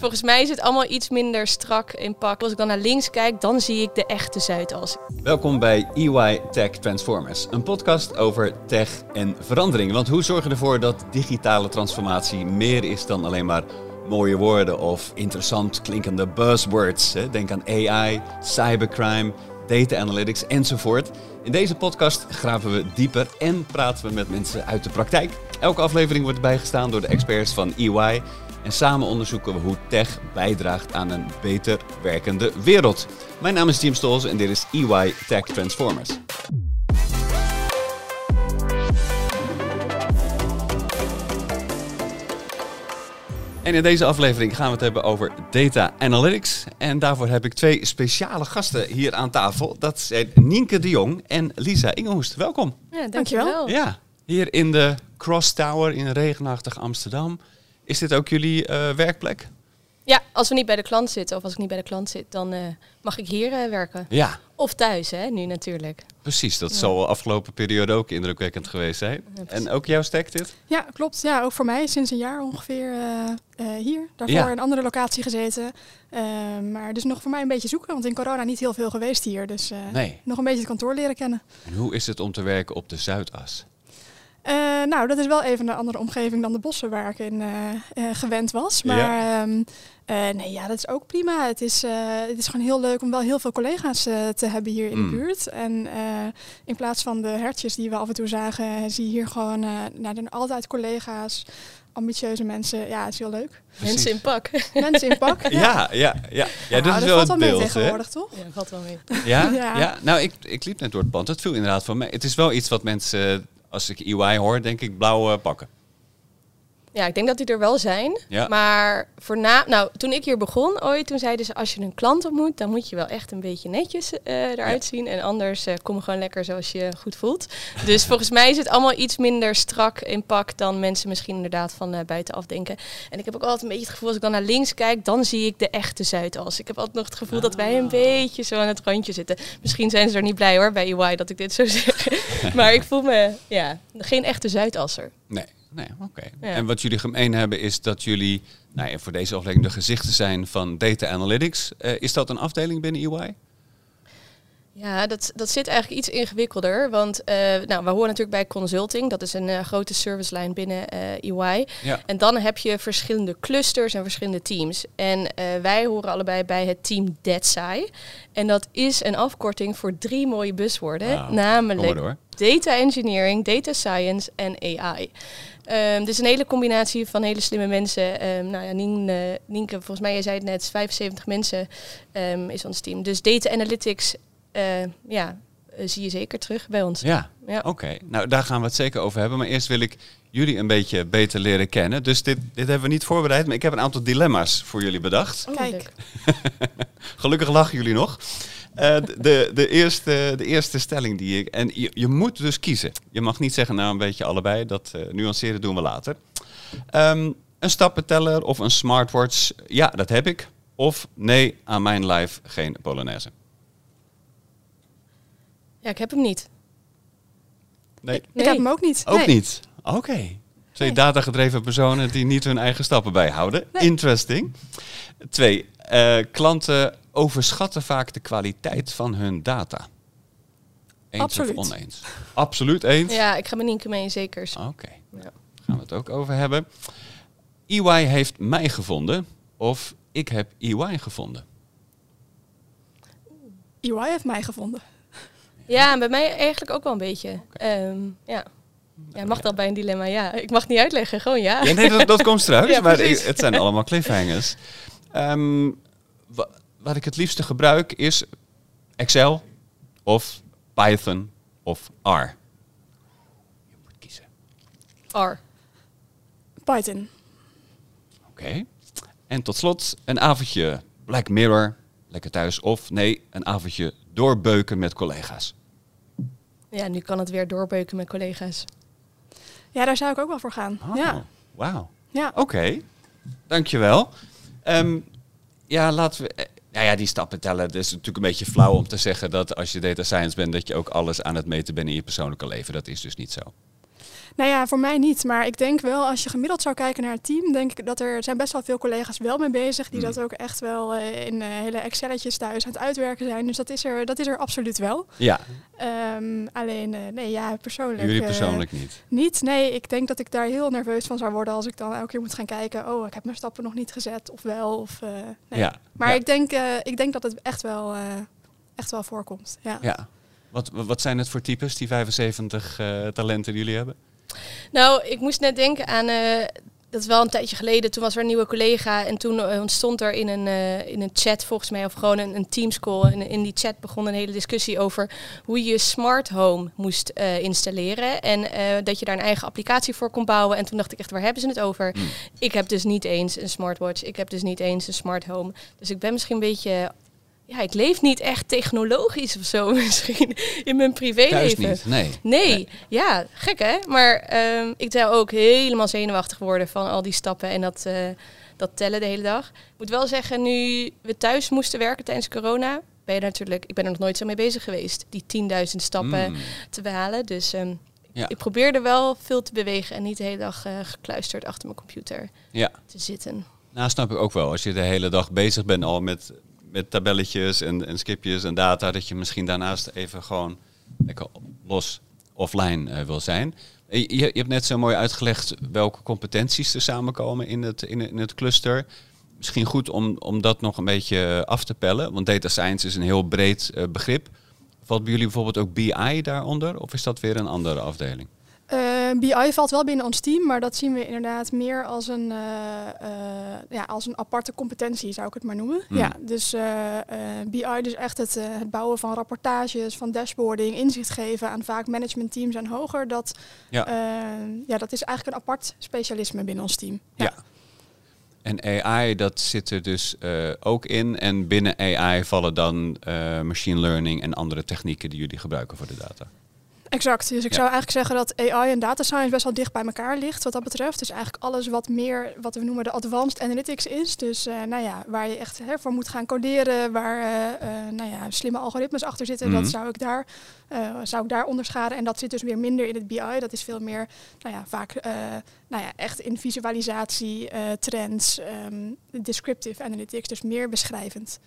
Volgens mij is het allemaal iets minder strak in pak. Als ik dan naar links kijk, dan zie ik de echte Zuidas. Welkom bij EY Tech Transformers, een podcast over tech en verandering. Want hoe zorgen we ervoor dat digitale transformatie meer is dan alleen maar mooie woorden of interessant klinkende buzzwords? Denk aan AI, cybercrime, data analytics enzovoort. In deze podcast graven we dieper en praten we met mensen uit de praktijk. Elke aflevering wordt bijgestaan door de experts van EY. En samen onderzoeken we hoe tech bijdraagt aan een beter werkende wereld. Mijn naam is Jim Stolz en dit is EY Tech Transformers. En in deze aflevering gaan we het hebben over data analytics. En daarvoor heb ik twee speciale gasten hier aan tafel. Dat zijn Nienke de Jong en Lisa Ingehoest. Welkom. Ja, dankjewel. Ja, hier in de Cross Tower in regenachtig Amsterdam. Is dit ook jullie uh, werkplek? Ja, als we niet bij de klant zitten of als ik niet bij de klant zit, dan uh, mag ik hier uh, werken. Ja. Of thuis, hè, nu natuurlijk. Precies, dat ja. zal de afgelopen periode ook indrukwekkend geweest zijn. Ja, en ook jouw stek dit? Ja, klopt. Ja, ook voor mij sinds een jaar ongeveer hier. Daarvoor ja. in een andere locatie gezeten. maar dus nog voor mij een beetje zoeken, want in corona niet heel veel geweest hier. Dus nee. nog een beetje het kantoor leren kennen. En hoe is het om te werken op de Zuidas? Uh, nou, dat is wel even een andere omgeving dan de bossen waar ik in uh, uh, gewend was. Maar ja. Um, nee, ja, dat is ook prima. Het is, het is gewoon heel leuk om wel heel veel collega's te hebben hier in mm. de buurt. En in plaats van de hertjes die we af en toe zagen, zie je hier gewoon nou, er altijd collega's. Ambitieuze mensen, ja, het is heel leuk. Precies. Mensen in pak. Mensen in pak. Ja, ja, ja. ja. ja dat nou, is wel valt het wel beeld. mee tegenwoordig, toch? Ja, valt wel mee. Ja? ja? ja? Nou, ik, ik liep net door het pand. Het viel inderdaad van mij. Het is wel iets wat mensen als ik EY hoor, denk ik blauwe pakken. Ja, ik denk dat die er wel zijn. Ja. Maar voorna nou, toen ik hier begon ooit, toen zeiden ze als je een klant ontmoet, dan moet je wel echt een beetje netjes uh, eruit ja. zien. En anders uh, kom gewoon lekker zoals je goed voelt. Dus volgens mij is het allemaal iets minder strak in pak dan mensen misschien inderdaad van uh, buitenaf denken. En ik heb ook altijd een beetje het gevoel, als ik dan naar links kijk, dan zie ik de echte Zuidas. Ik heb altijd nog het gevoel ah. dat wij een beetje zo aan het randje zitten. Misschien zijn ze er niet blij hoor, bij EY, dat ik dit zo zeg. maar ik voel me, ja, geen echte Zuidasser. Nee. Nee, oké. Okay. Ja. En wat jullie gemeen hebben is dat jullie nou ja, voor deze aflevering de gezichten zijn van data analytics. Uh, is dat een afdeling binnen EY? Ja, dat, dat zit eigenlijk iets ingewikkelder. Want uh, nou, we horen natuurlijk bij consulting. Dat is een uh, grote servicelijn binnen EY. Ja. En dan heb je verschillende clusters en verschillende teams. En wij horen allebei bij het team DATSI. En dat is een afkorting voor drie mooie buswoorden. Wow. Namelijk data engineering, data science en AI. Um, dus een hele combinatie van hele slimme mensen. Um, nou ja, Nien, uh, Nienke, volgens mij, jij zei het net, 75 mensen um, is ons team. Dus data analytics, uh, ja, uh, zie je zeker terug bij ons. Ja, ja. oké. Okay. Nou, daar gaan we het zeker over hebben. Maar eerst wil ik jullie een beetje beter leren kennen. Dus dit, dit hebben we niet voorbereid, maar ik heb een aantal dilemma's voor jullie bedacht. Oh, Kijk. Gelukkig lachen jullie nog. Uh, de, de, eerste, de eerste stelling die ik. En je, je, moet dus kiezen. Je mag niet zeggen, nou een beetje allebei. Dat uh, nuanceren doen we later. Um, een stappenteller of een smartwatch. Ja, dat heb ik. Of nee, aan mijn life geen Polonaise. Ja, ik heb hem niet. Nee. Ik, ik heb hem ook niet. Ook nee. niet. Oké. Okay. Twee nee. datagedreven personen die niet hun eigen stappen bijhouden. Nee. Interesting. Twee. Uh, klanten overschatten vaak de kwaliteit van hun data. Eens Absoluut. of oneens? Absoluut eens? Ja, ik ga me Nienke mee, zeker. Oké, okay. ja. gaan we het ook over hebben. EY heeft mij gevonden of ik heb EY gevonden? EY heeft mij gevonden. Ja, bij mij eigenlijk ook wel een beetje. Okay. Um, ja. Ja, mag dat bij een dilemma? Ja, ik mag niet uitleggen, gewoon ja. ja nee, dat, dat komt straks, ja, maar het zijn allemaal cliffhangers. Um, wat ik het liefste gebruik is Excel of Python of R. Je moet kiezen. R. Python. Oké. Okay. En tot slot een avondje Black Mirror, lekker thuis. Of nee, een avondje doorbeuken met collega's? Ja, nu kan het weer doorbeuken met collega's. Ja, daar zou ik ook wel voor gaan. Oh, ja. Wauw. Ja. Oké, dankjewel. Um, ja, laten we... Nou ja, die stappen tellen. Het is natuurlijk een beetje flauw om te zeggen dat als je data science bent, dat je ook alles aan het meten bent in je persoonlijke leven. Dat is dus niet zo. Nou ja, voor mij niet. Maar ik denk wel, als je gemiddeld zou kijken naar het team, denk ik dat er zijn best wel veel collega's wel mee bezig. Die Hmm. dat ook echt wel eh, in eh, hele Excelletjes thuis aan het uitwerken zijn. Dus dat is er, dat is er absoluut wel. Ja, Ehm, alleen, eh, nee, ja, persoonlijk. jullie persoonlijk niet. niet. Nee, ik denk dat ik daar heel nerveus van zou worden als ik dan elke keer moet gaan kijken. Oh, ik heb mijn stappen nog niet gezet. Of wel. Of, nee. Ja, Maar ja, ik, denk, ik denk dat het echt wel, echt wel voorkomt. Ja. ja. Wat, wat zijn het voor types, die 75 eh, talenten die jullie hebben? Nou, ik moest net denken aan. eh, dat is wel een tijdje geleden. Toen was er een nieuwe collega. En toen eh, ontstond er in een, eh, in een chat, volgens mij, of gewoon een, een Teams-call. En in die chat begon een hele discussie over hoe je smart home moest installeren. En dat je daar een eigen applicatie voor kon bouwen. En toen dacht ik echt, waar hebben ze het over? Hmm. Ik heb dus niet eens een smartwatch. Ik heb dus niet eens een smart home. Dus ik ben misschien een beetje. Ja, ik leef niet echt technologisch of zo misschien in mijn privéleven. niet, nee. Nee, ja, gek hè. Maar ehm, ik zou ook helemaal zenuwachtig worden van al die stappen en dat, eh, dat tellen de hele dag. Ik moet wel zeggen, nu we thuis moesten werken tijdens corona, ben je natuurlijk, ik ben er nog nooit zo mee bezig geweest, die 10.000 stappen Mm. te behalen. Dus ehm, Ja. ik probeerde wel veel te bewegen en niet de hele dag eh, gekluisterd achter mijn computer Ja. te zitten. Nou, snap ik ook wel. Als je de hele dag bezig bent al met, met tabelletjes en, en skipjes en data, dat je misschien daarnaast even gewoon lekker los offline eh, wil zijn. Eh, Je, je hebt net zo mooi uitgelegd welke competenties er samenkomen in het, in, het- cluster. Misschien goed om, om dat nog een beetje af te pellen, want data science is een heel breed eh, begrip. Valt bij jullie bijvoorbeeld ook BI daaronder, of is dat weer een andere afdeling? Eh, BI valt wel binnen ons team, maar dat zien we inderdaad meer als een, eh, eh, ja, als een aparte competentie, zou ik het maar noemen. Hmm. Ja, dus eh, BI, dus echt het, het bouwen van rapportages, van dashboarding, inzicht geven aan vaak managementteams en hoger. Dat, Ja. eh, ja, dat is eigenlijk een apart specialisme binnen ons team. Ja. En AI, dat zit er dus ook in. En binnen AI vallen dan machine learning en andere technieken die jullie gebruiken voor de data. Exact. Dus ik Ja. zou eigenlijk zeggen dat AI en data science best wel dicht bij elkaar ligt wat dat betreft. Dus eigenlijk alles wat meer wat we noemen de advanced analytics is. Dus eh, nou ja, waar je echt hè, voor moet gaan coderen, waar eh, eh, nou ja, slimme algoritmes achter zitten, Mhm. dat zou ik, daar, zou ik daar onderscheiden. En dat zit dus weer minder in het BI. Dat is veel meer, nou ja, vaak nou ja, echt in visualisatie, trends, ehm, descriptive analytics, dus meer beschrijvend.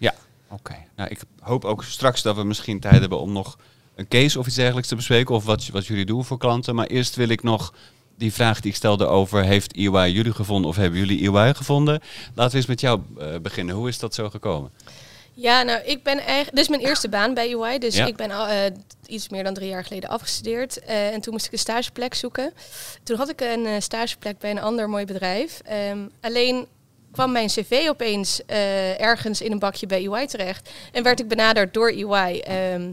Oké. Nou, ik hoop ook straks dat we misschien tijd hebben om nog een case of iets dergelijks te bespreken. Of wat, wat jullie doen voor klanten. Maar eerst wil ik nog die vraag die ik stelde over... heeft EY jullie gevonden of hebben jullie EY gevonden? Laten we eens met jou eh, beginnen. Hoe is dat zo gekomen? Ja, nou, ik ben eigenlijk. Dit is mijn eerste baan bij UI. Dus Ja. ik ben al eh, iets meer dan drie jaar geleden afgestudeerd. Eh, en toen moest ik een stageplek zoeken. Toen had ik een stageplek bij een ander mooi bedrijf. Ehm, alleen kwam mijn cv opeens ergens in een bakje bij UI terecht. En werd ik benaderd door UI. Ehm,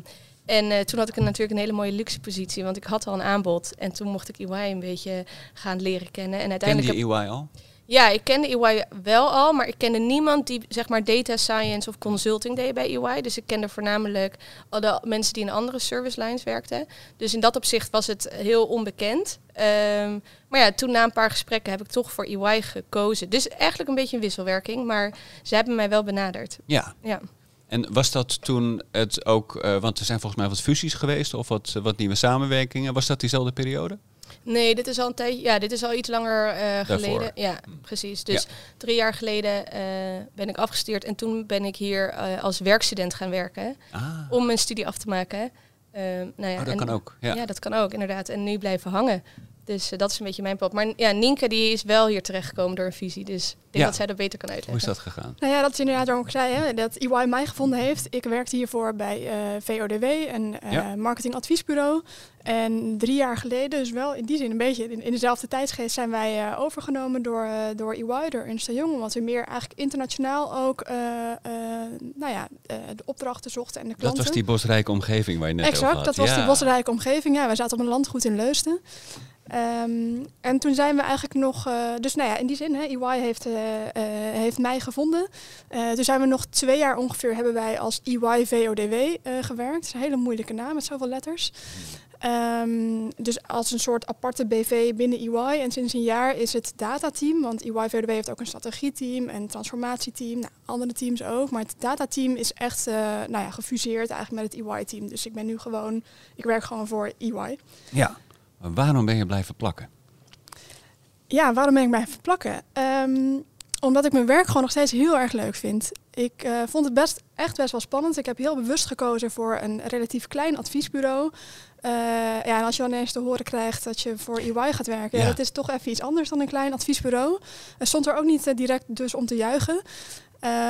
en eh, toen had ik natuurlijk een hele mooie luxe positie, want ik had al een aanbod. En toen mocht ik EY een beetje gaan leren kennen. En uiteindelijk je heb- EY al? ja, ik kende EY wel al, maar ik kende niemand die zeg maar data science of consulting deed bij EY. Dus ik kende voornamelijk al de mensen die in andere service lines werkten. Dus in dat opzicht was het heel onbekend. Ehm, maar ja, toen na een paar gesprekken heb ik toch voor EY gekozen. Dus eigenlijk een beetje een wisselwerking, maar ze hebben mij wel benaderd. Ja. Ja. En was dat toen het ook, eh, want er zijn volgens mij wat fusies geweest of wat, wat nieuwe samenwerkingen. Was dat diezelfde periode? Nee, dit is al een tijdje. Ja, dit is al iets langer eh, geleden. Ja, precies. Dus drie jaar geleden eh, ben ik afgestudeerd en toen ben ik hier als werkstudent gaan werken Ah, om mijn studie af te maken. Nou ja, oh, dat en- kan ook. Ja. Ja. dat kan ook, inderdaad. En nu blijven hangen. Dus eh, dat is een beetje mijn pad. Maar ja, Nienke die is wel hier terechtgekomen door een visie. Dus ik denk Ja. dat zij dat beter kan Hoe is uitleggen. dat gegaan? Nou ja, dat is inderdaad waarom ik zei hè, dat EY mij gevonden heeft. Ik werkte hiervoor bij eh, VODW, een eh, Ja. marketingadviesbureau. En drie jaar geleden, dus wel in die zin een beetje in, in dezelfde tijdsgeest, zijn wij eh, overgenomen door, door EY, door Ernst Young. Omdat we meer eigenlijk internationaal ook eh, eh, nou ja, eh, de opdrachten zochten en de Dat klanten. was die bosrijke omgeving waar je net over Exact, had. dat was Ja. die bosrijke omgeving. Ja, wij zaten op een landgoed in Leusden. Ehm, en toen zijn we eigenlijk nog, uh, dus nou ja, in die zin, hè, EY heeft, uh, heeft mij gevonden. toen zijn we nog twee jaar ongeveer, hebben wij als EY VODW gewerkt. Dat is een hele moeilijke naam met zoveel letters. Um, dus als een soort aparte BV binnen EY. En sinds een jaar is het datateam, want EY VODW heeft ook een strategieteam en transformatieteam, nou, andere teams ook. Maar het datateam is echt nou ja, gefuseerd eigenlijk met het EY-team. Dus ik ben nu gewoon, ik werk gewoon voor EY. Ja. Waarom ben je blijven plakken? Ja, waarom ben ik blijven plakken? Um, omdat ik mijn werk gewoon nog steeds heel erg leuk vind. Ik uh, vond het best, echt best wel spannend. Ik heb heel bewust gekozen voor een relatief klein adviesbureau. Uh, ja, en als je dan ineens te horen krijgt dat je voor EY gaat werken, ja. dat is toch even iets anders dan een klein adviesbureau. Er stond er ook niet uh, direct dus om te juichen.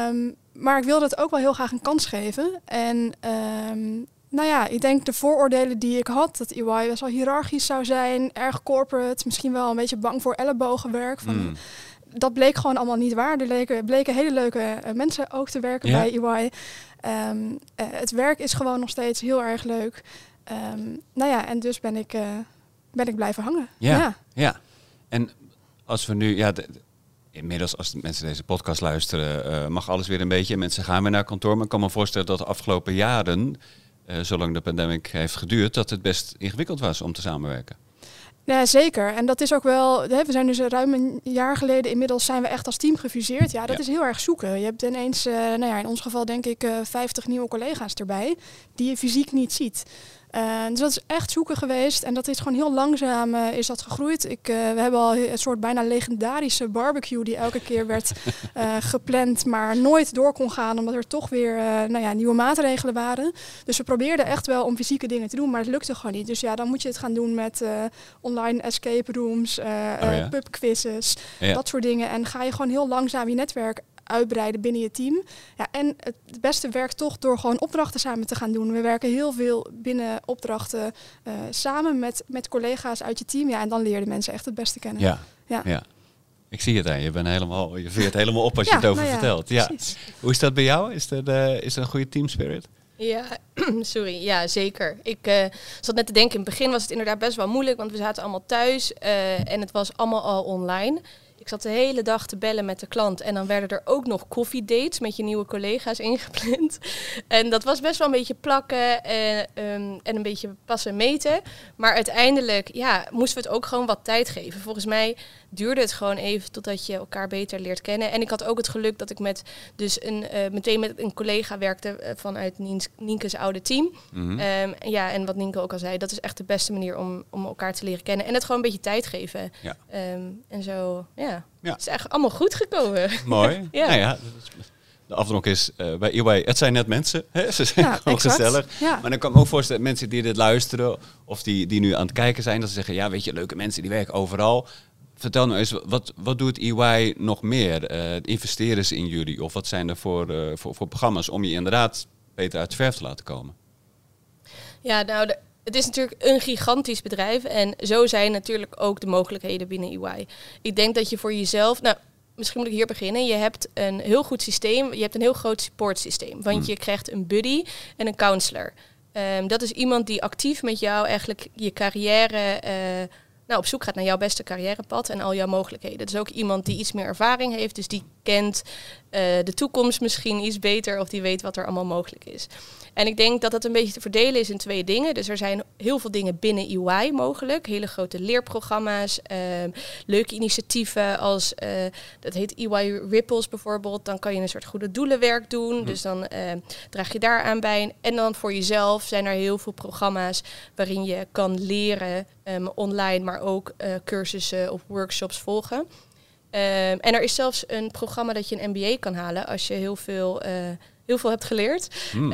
Um, maar ik wilde het ook wel heel graag een kans geven. En um, nou ja, ik denk de vooroordelen die ik had, dat EY best wel hiërarchisch zou zijn, erg corporate, misschien wel een beetje bang voor ellebogenwerk. Van, mm. Dat bleek gewoon allemaal niet waar. Er bleken, bleken hele leuke uh, mensen ook te werken bij EY. Um, uh, het werk is gewoon nog steeds heel erg leuk. Um, nou ja, en dus ben ik, uh, ben ik blijven hangen. Ja, ja, ja. En als we nu, ja, de, inmiddels als mensen deze podcast luisteren, mag alles weer een beetje. Mensen gaan weer naar kantoor. Maar ik kan me voorstellen dat de afgelopen jaren zolang de pandemic heeft geduurd, dat het best ingewikkeld was om te samenwerken. Ja, zeker. En dat is ook wel. Hè, we zijn dus ruim een jaar geleden. Inmiddels zijn we echt als team gefuseerd. Ja, dat is heel erg zoeken. Je hebt ineens, uh, nou ja, in ons geval denk ik, uh, 50 nieuwe collega's erbij. die je fysiek niet ziet. Uh, dus dat is echt zoeken geweest. En dat is gewoon heel langzaam uh, is dat gegroeid. Ik, uh, we hebben al een soort bijna legendarische barbecue die elke keer werd gepland, maar nooit door kon gaan, omdat er toch weer nou ja, nieuwe maatregelen waren. Dus we probeerden echt wel om fysieke dingen te doen, maar het lukte gewoon niet. Dus ja, dan moet je het gaan doen met online escape rooms, oh, ja. pubquizzes, ja. dat soort dingen. En ga je gewoon heel langzaam je netwerk uitbreiden binnen je team. Ja, en het beste werkt toch door gewoon opdrachten samen te gaan doen. We werken heel veel binnen opdrachten uh, samen met, met collega's uit je team. Ja, en dan leer je mensen echt het beste kennen. Ja, ja. ja. Ik zie het aan. Je, bent helemaal, je veert helemaal op als je het over nou ja, vertelt. Ja. Hoe is dat bij jou? Is dat, uh, is dat een goede team spirit? Ja, sorry. Ja, zeker. Ik uh, zat net te denken, in het begin was het inderdaad best wel moeilijk, want we zaten allemaal thuis uh, en het was allemaal al online. Ik zat de hele dag te bellen met de klant. En dan werden er ook nog koffiedates met je nieuwe collega's ingepland. En dat was best wel een beetje plakken en, um, en een beetje passen meten. Maar uiteindelijk ja, moesten we het ook gewoon wat tijd geven. Volgens mij duurde het gewoon even totdat je elkaar beter leert kennen. En ik had ook het geluk dat ik met dus een, uh, meteen met een collega werkte uh, vanuit Niens, Nienke's oude team. Mm -hmm. um, ja, en wat Nienke ook al zei, dat is echt de beste manier om, om elkaar te leren kennen. En het gewoon een beetje tijd geven. Ja. Um, en zo, ja. ja. Het is echt allemaal goed gekomen. Mooi. ja. Nou ja, de afdronk is uh, bij EY, het zijn net mensen. Hè? Ze zijn ja, gewoon exact. gezellig. Ja. Maar dan kan ik me ook voorstellen, mensen die dit luisteren of die, die nu aan het kijken zijn, dat ze zeggen, ja weet je, leuke mensen die werken overal. Vertel nou eens, wat, wat doet EY nog meer? Uh, investeren ze in jullie? Of wat zijn er voor, uh, voor, voor programma's om je inderdaad beter uit de verf te laten komen? Ja, nou, de, het is natuurlijk een gigantisch bedrijf. En zo zijn natuurlijk ook de mogelijkheden binnen EY. Ik denk dat je voor jezelf... Nou, misschien moet ik hier beginnen. Je hebt een heel goed systeem. Je hebt een heel groot support systeem. Want hmm. je krijgt een buddy en een counselor. Um, dat is iemand die actief met jou eigenlijk je carrière... Uh, nou, op zoek gaat naar jouw beste carrièrepad en al jouw mogelijkheden. Is ook iemand die iets meer ervaring heeft, dus die kent uh, de toekomst misschien iets beter of die weet wat er allemaal mogelijk is. En ik denk dat dat een beetje te verdelen is in twee dingen. Dus er zijn heel veel dingen binnen EY mogelijk. Hele grote leerprogramma's, uh, leuke initiatieven als, uh, dat heet EY Ripples bijvoorbeeld. Dan kan je een soort goede doelenwerk doen. Dus dan uh, draag je daar aan bij. En dan voor jezelf zijn er heel veel programma's waarin je kan leren um, online, maar ook uh, cursussen of workshops volgen. Um, en er is zelfs een programma dat je een MBA kan halen als je heel veel uh, heel veel hebt geleerd. Mm. Um,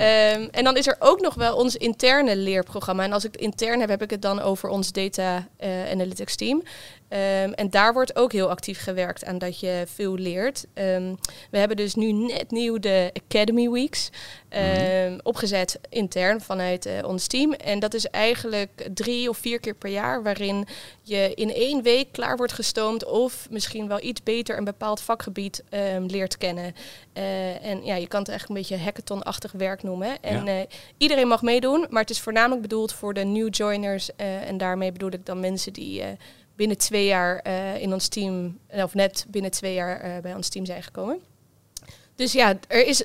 en dan is er ook nog wel ons interne leerprogramma. En als ik het intern heb, heb ik het dan over ons data uh, analytics team. Um, en daar wordt ook heel actief gewerkt aan dat je veel leert. Um, we hebben dus nu net nieuw de Academy Weeks. Um, opgezet intern vanuit uh, ons team. En dat is eigenlijk drie of vier keer per jaar, waarin je in één week klaar wordt gestoomd of misschien wel iets beter een bepaald vakgebied leert kennen. Uh, en ja, je kan het eigenlijk een beetje hackathon-achtig werk noemen. En ja. uh, iedereen mag meedoen, maar het is voornamelijk bedoeld voor de new joiners. en daarmee bedoel ik dan mensen die binnen twee jaar in ons team, of net binnen twee jaar bij ons team zijn gekomen. Dus ja, er is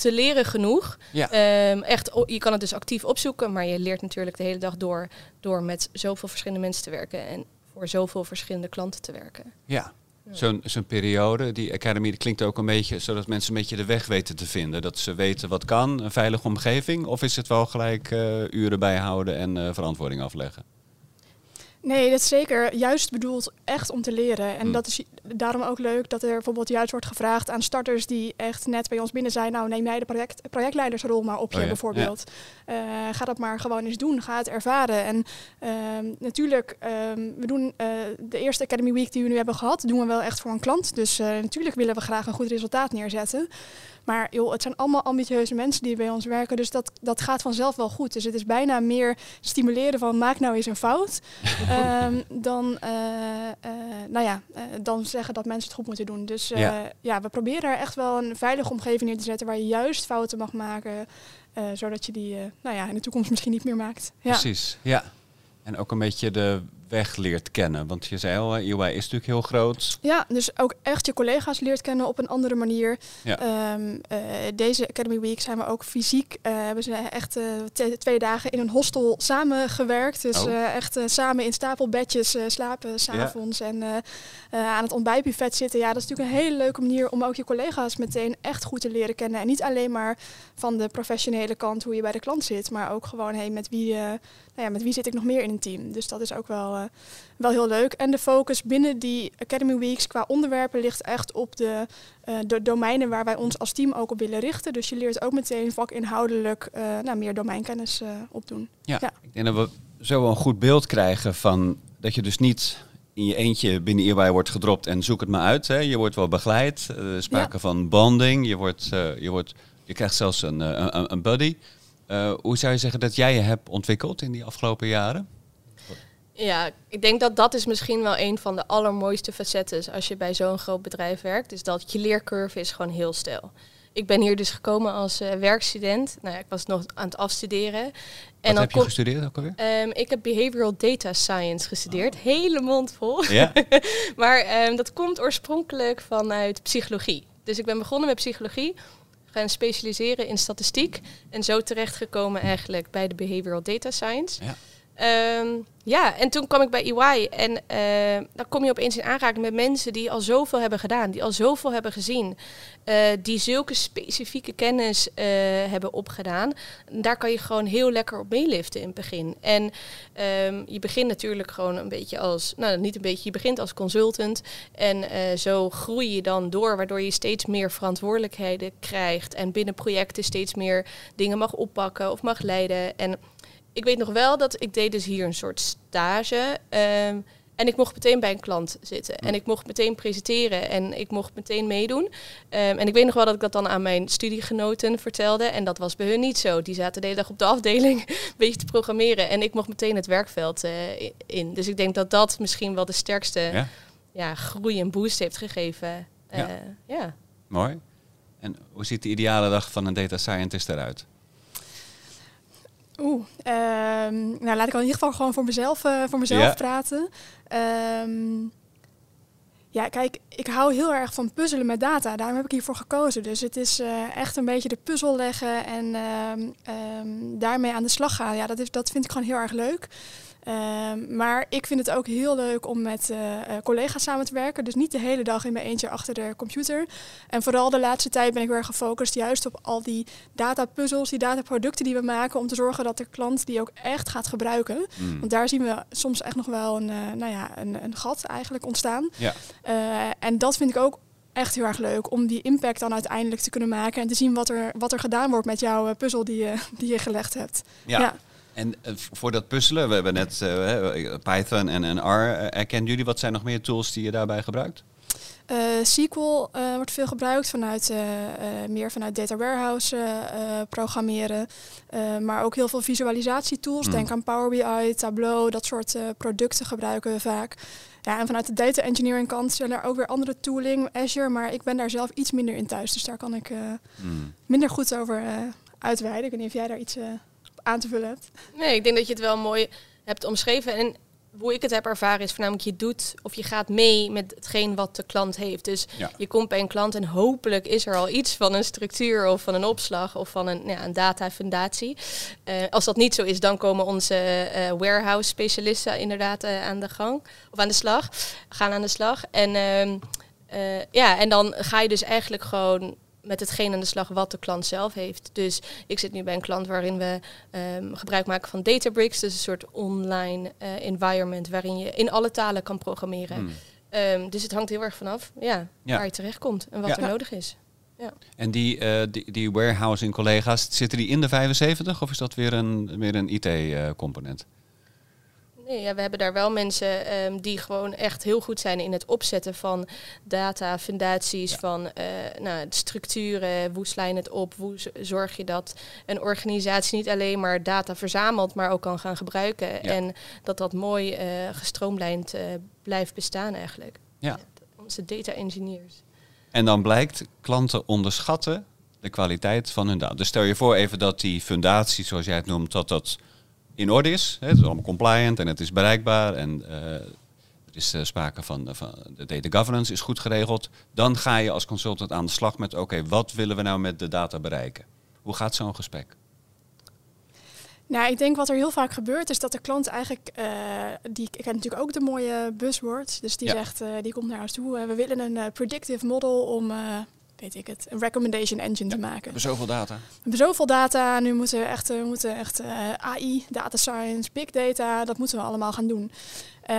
te leren genoeg. Ja. Um, echt, je kan het dus actief opzoeken, maar je leert natuurlijk de hele dag door, door met zoveel verschillende mensen te werken en voor zoveel verschillende klanten te werken. Ja. Zo'n zo'n periode, die Academy, klinkt ook een beetje zodat mensen een beetje de weg weten te vinden. Dat ze weten wat kan, een veilige omgeving. Of is het wel gelijk uh, uren bijhouden en uh, verantwoording afleggen? Nee, dat is zeker juist bedoeld echt om te leren. En mm. dat is daarom ook leuk dat er bijvoorbeeld juist wordt gevraagd aan starters die echt net bij ons binnen zijn. Nou, neem jij de project, projectleidersrol maar op je oh bijvoorbeeld. Uh, ga dat maar gewoon eens doen. Ga het ervaren. En uh, natuurlijk, uh, we doen eh, de eerste Academy Week die we nu hebben gehad, doen we wel echt voor een klant. Dus eh, natuurlijk willen we graag een goed resultaat neerzetten. Maar joh, het zijn allemaal ambitieuze mensen die bij ons werken. Dus dat, dat gaat vanzelf wel goed. Dus het is bijna meer stimuleren van maak nou eens een fout. um, dan, nou ja, dan zeggen dat mensen het goed moeten doen. Dus ja. ja. we proberen er echt wel een veilige omgeving neer te zetten waar je juist fouten mag maken. zodat je die nou ja, in de toekomst misschien niet meer maakt. Ja. Precies, ja. En ook een beetje de weg leert kennen. Want je zei al, UI is natuurlijk heel groot. Ja, dus ook echt je collega's leert kennen op een andere manier. Ja. Um, uh, deze Academy Week zijn we ook fysiek. Uh, hebben ze echt uh, twee dagen in een hostel samengewerkt. Dus oh. echt samen in stapelbedjes slapen s'avonds. Ja. En aan het ontbijtbuffet zitten. Ja, dat is natuurlijk een hele leuke manier om ook je collega's meteen echt goed te leren kennen. En niet alleen maar van de professionele kant hoe je bij de klant zit. Maar ook gewoon hey, met wie nou ja, met wie zit ik nog meer in een team. Dus dat is ook wel, uh, wel heel leuk. En de focus binnen die Academy Weeks qua onderwerpen ligt echt op de, uh, de domeinen waar wij ons als team ook op willen richten. Dus je leert ook meteen vakinhoudelijk uh, nou, meer domeinkennis opdoen. Ja, ja, ik denk dat we zo een goed beeld krijgen van dat je dus niet in je eentje binnen EY wordt gedropt en zoek het maar uit. Hè. Je wordt wel begeleid, uh, sprake ja. van bonding, je, wordt, je, wordt, je krijgt zelfs een, een, een buddy. Uh, hoe zou je zeggen dat jij je hebt ontwikkeld in die afgelopen jaren? Ja, ik denk dat dat is misschien wel een van de allermooiste facetten als je bij zo'n groot bedrijf werkt. Is dat je leercurve is gewoon heel stijl. Ik ben hier dus gekomen als uh, werkstudent. Nou ja, ik was nog aan het afstuderen. En Wat heb je gestudeerd ook alweer? Um, ik heb Behavioral Data Science gestudeerd. Oh. Hele mond vol. Ja? maar um, dat komt oorspronkelijk vanuit psychologie. Dus ik ben begonnen met psychologie gaan specialiseren in statistiek. En zo terechtgekomen eigenlijk bij de Behavioral Data Science. Ja. Um, ja, en toen kwam ik bij EY en uh, dan kom je opeens in aanraking met mensen die al zoveel hebben gedaan, die al zoveel hebben gezien, uh, die zulke specifieke kennis uh, hebben opgedaan. Daar kan je gewoon heel lekker op meeliften in het begin. En um, je begint natuurlijk gewoon een beetje als, nou niet een beetje, je begint als consultant en zo groei je dan door, waardoor je steeds meer verantwoordelijkheden krijgt en binnen projecten steeds meer dingen mag oppakken of mag leiden. En ik weet nog wel dat ik deed dus hier een soort stage. Um, en ik mocht meteen bij een klant zitten. En ik mocht meteen presenteren en ik mocht meteen meedoen. Um, en ik weet nog wel dat ik dat dan aan mijn studiegenoten vertelde. En dat was bij hun niet zo. Die zaten de hele dag op de afdeling een beetje te programmeren. En ik mocht meteen het werkveld uh, in. Dus ik denk dat dat misschien wel de sterkste ja? ja groei en boost heeft gegeven. Uh, ja. ja. Mooi. En hoe ziet de ideale dag van een data scientist eruit? Oeh, um, nou laat ik al in ieder geval gewoon voor mezelf, uh, voor mezelf ja. praten. Um, ja, kijk, ik hou heel erg van puzzelen met data. Daarom heb ik hiervoor gekozen. Dus het is uh, echt een beetje de puzzel leggen en um, daarmee aan de slag gaan. Ja, dat, is, dat vind ik gewoon heel erg leuk. Um, maar ik vind het ook heel leuk om met uh, collega's samen te werken. Dus niet de hele dag in mijn eentje achter de computer. En vooral de laatste tijd ben ik weer gefocust juist op al die datapuzzels, die dataproducten die we maken. Om te zorgen dat de klant die ook echt gaat gebruiken. Mm. Want daar zien we soms echt nog wel een, uh, nou ja, een, een, gat eigenlijk ontstaan. Ja. en dat vind ik ook echt heel erg leuk om die impact dan uiteindelijk te kunnen maken. En te zien wat er, wat er gedaan wordt met jouw puzzel die je, die je gelegd hebt. ja. ja. En uh, voor dat puzzelen, we hebben net uh, Python en, en R uh, erkend jullie. Wat zijn nog meer tools die je daarbij gebruikt? SQL wordt veel gebruikt vanuit meer vanuit data warehouse programmeren. maar ook heel veel visualisatietools. Hmm. Denk aan Power BI, Tableau, dat soort producten gebruiken we vaak. Ja, en vanuit de data engineering kant zijn er ook weer andere tooling, Azure, maar ik ben daar zelf iets minder in thuis. Dus daar kan ik hmm. minder goed over uitweiden. Ik weet niet of jij daar iets aan te vullen hebt. Nee, ik denk dat je het wel mooi hebt omschreven. En hoe ik het heb ervaren is voornamelijk je doet of je gaat mee met hetgeen wat de klant heeft. Dus je komt bij een klant en hopelijk is er al iets van een structuur of van een opslag of van een, nou ja, een datafundatie. Uh, als dat niet zo is, dan komen onze uh, warehouse specialisten inderdaad uh, aan de gang of aan de slag, gaan aan de slag. En ehm, ja, en dan ga je dus eigenlijk gewoon met hetgeen aan de slag wat de klant zelf heeft. Dus ik zit nu bij een klant waarin we um, gebruik maken van Databricks. Dus een soort online uh, environment waarin je in alle talen kan programmeren. Hmm. Um, dus het hangt heel erg vanaf ja, ja. waar je terecht komt en wat er nodig is. Ja. En die, uh, die, die warehousing collega's, zitten die in de 75 of is dat weer een, weer een IT-component? Eh, Nee, ja, we hebben daar wel mensen um, die gewoon echt heel goed zijn in het opzetten van data, fundaties, van uh, nou, structuren. Hoe sla je het op? Hoe zorg je dat een organisatie niet alleen maar data verzamelt, maar ook kan gaan gebruiken. En dat dat mooi uh, gestroomlijnd uh, blijft bestaan eigenlijk. Ja. Onze data engineers. En dan blijkt, klanten onderschatten de kwaliteit van hun data. Dus stel je voor even dat die fundatie, zoals jij het noemt, dat dat in orde is. Hè, het is allemaal compliant en het is bereikbaar en uh, er is uh, sprake van, van de data governance is goed geregeld. Dan ga je als consultant aan de slag met oké, wat willen we nou met de data bereiken? Hoe gaat zo'n gesprek? Nou, ik denk wat er heel vaak gebeurt is dat de klant eigenlijk, uh, die ik heb natuurlijk ook de mooie buzzwords, dus die zegt, die komt naar ons toe, we willen een predictive model om weet ik het, een recommendation engine te maken. We hebben zoveel data. We hebben zoveel data. Nu moeten we echt, we moeten echt uh, eh, AI, data science, big data, dat moeten we allemaal gaan doen. Uh,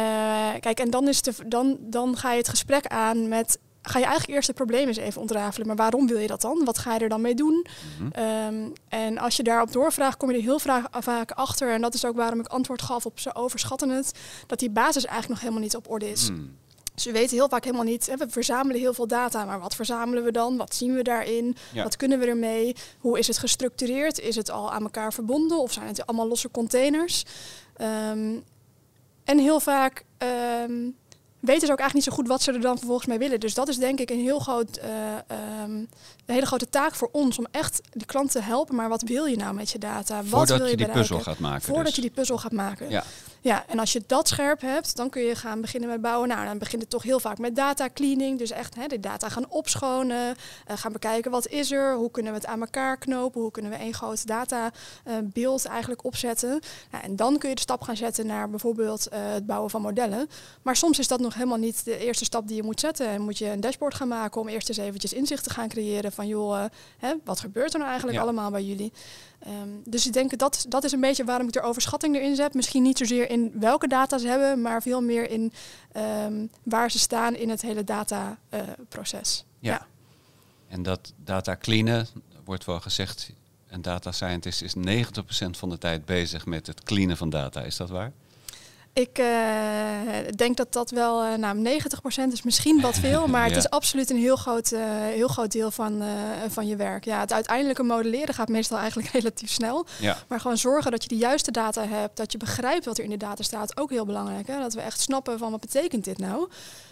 kijk, en dan, is de, dan, dan ga je het gesprek aan met ga je eigenlijk eerst het probleem eens even ontrafelen. Maar waarom wil je dat dan? Wat ga je er dan mee doen? Mm -hmm. um, en als je daarop doorvraagt, kom je er heel vaak achter. En dat is ook waarom ik antwoord gaf op ze overschatten het. Dat die basis eigenlijk nog helemaal niet op orde is. Mm. Dus we weten heel vaak helemaal niet. Hè, we verzamelen heel veel data, maar wat verzamelen we dan? Wat zien we daarin? Wat kunnen we ermee? Hoe is het gestructureerd? Is het al aan elkaar verbonden of zijn het allemaal losse containers? Um, en heel vaak um, weten ze ook eigenlijk niet zo goed wat ze er dan vervolgens mee willen. Dus dat is denk ik een heel groot, uh, um, een hele grote taak voor ons om echt die klant te helpen. Maar wat wil je nou met je data? Wat Voordat wil je, je die puzzel gaat maken. Voordat dus. je die puzzel gaat maken. Ja. Ja, en als je dat scherp hebt, dan kun je gaan beginnen met bouwen. Nou, dan begint het toch heel vaak met data cleaning. Dus echt hè, de data gaan opschonen. Uh, gaan bekijken wat is er, hoe kunnen we het aan elkaar knopen, hoe kunnen we één groot databeeld uh, eigenlijk opzetten. Nou, en dan kun je de stap gaan zetten naar bijvoorbeeld uh, het bouwen van modellen. Maar soms is dat nog helemaal niet de eerste stap die je moet zetten. En moet je een dashboard gaan maken om eerst eens eventjes inzicht te gaan creëren van joh, hè, wat gebeurt er nou eigenlijk allemaal bij jullie? Um, dus ik denk dat dat is een beetje waarom ik er overschatting erin zet. Misschien niet zozeer in welke data ze hebben, maar veel meer in um, waar ze staan in het hele dataproces. Uh, ja. ja. En dat data cleanen, wordt wel gezegd, een data scientist is 90% van de tijd bezig met het cleanen van data. Is dat waar? Ik uh, denk dat dat wel, uh, nou 90% is misschien wat veel, maar het is absoluut een heel groot, uh, heel groot deel van, van je werk. Ja, het uiteindelijke modelleren gaat meestal eigenlijk relatief snel. Ja. Maar gewoon zorgen dat je de juiste data hebt, dat je begrijpt wat er in de data staat, ook heel belangrijk. Hè? Dat we echt snappen van wat betekent dit nou.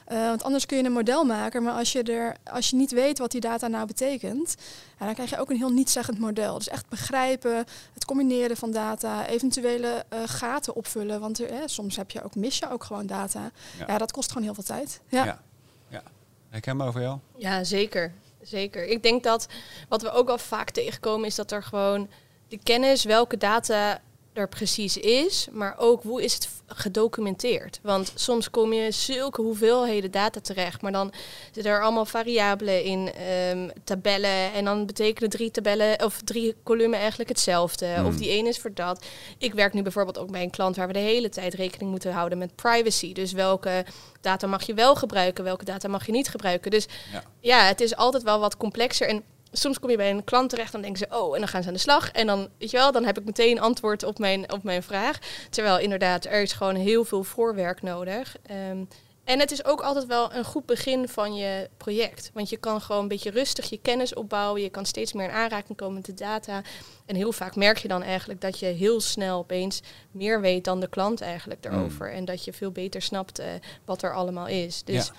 Want anders kun je een model maken, maar als je, er, als je niet weet wat die data nou betekent, ja, dan krijg je ook een heel nietszeggend model. Dus echt begrijpen, het combineren van data, eventuele gaten opvullen. Want er, eh, soms heb je ook, mis je ook gewoon data. Ja. ja. dat kost gewoon heel veel tijd. Ja. ja. ja. Herkenbaar voor jou? Ja, zeker. Zeker. Ik denk dat wat we ook al vaak tegenkomen is dat er gewoon de kennis welke data er precies is, maar ook hoe is het gedocumenteerd. Want soms kom je zulke hoeveelheden data terecht, maar dan zitten er allemaal variabelen in um, tabellen en dan betekenen drie tabellen of drie kolommen eigenlijk hetzelfde. Of hmm. die ene is voor dat. Ik werk nu bijvoorbeeld ook bij een klant waar we de hele tijd rekening moeten houden met privacy. Dus welke data mag je wel gebruiken, welke data mag je niet gebruiken. Dus ja, ja het is altijd wel wat complexer en soms kom je bij een klant terecht en denken ze, oh, en dan gaan ze aan de slag. En dan, weet je wel, dan heb ik meteen antwoord op mijn, op mijn vraag. Terwijl inderdaad, er is gewoon heel veel voorwerk nodig. Um, En het is ook altijd wel een goed begin van je project. Want je kan gewoon een beetje rustig je kennis opbouwen. Je kan steeds meer in aanraking komen met de data. En heel vaak merk je dan eigenlijk dat je heel snel opeens meer weet dan de klant eigenlijk daarover. En dat je veel beter snapt uh, wat er allemaal is. Dus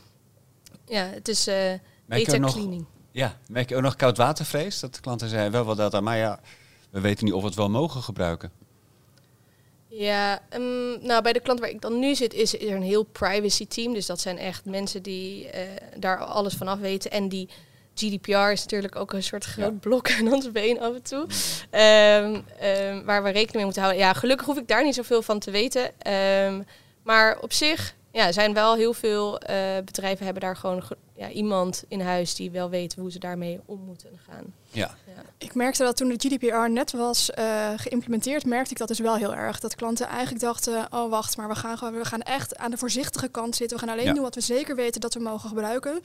ja, ja het is uh, data cleaning. Ja, merk je ook nog koudwatervrees? Dat de klanten zeggen wel wat data, maar ja, we weten niet of we het wel mogen gebruiken. Ja, um, nou bij de klant waar ik dan nu zit is er een heel privacy team. Dus dat zijn echt mensen die uh, daar alles vanaf weten. En die GDPR is natuurlijk ook een soort groot blok aan ons been af en toe. Um, um, waar we rekening mee moeten houden. Ja, gelukkig hoef ik daar niet zoveel van te weten. maar op zich ja, zijn wel heel veel uh, bedrijven hebben daar gewoon ja, iemand in huis die wel weet hoe ze daarmee om moeten gaan. Ja. ja. Ik merkte dat toen de GDPR net was uh, geïmplementeerd, merkte ik dat dus wel heel erg. Dat klanten eigenlijk dachten, oh wacht, maar we gaan, gewoon, we gaan echt aan de voorzichtige kant zitten. We gaan alleen doen wat we zeker weten dat we mogen gebruiken.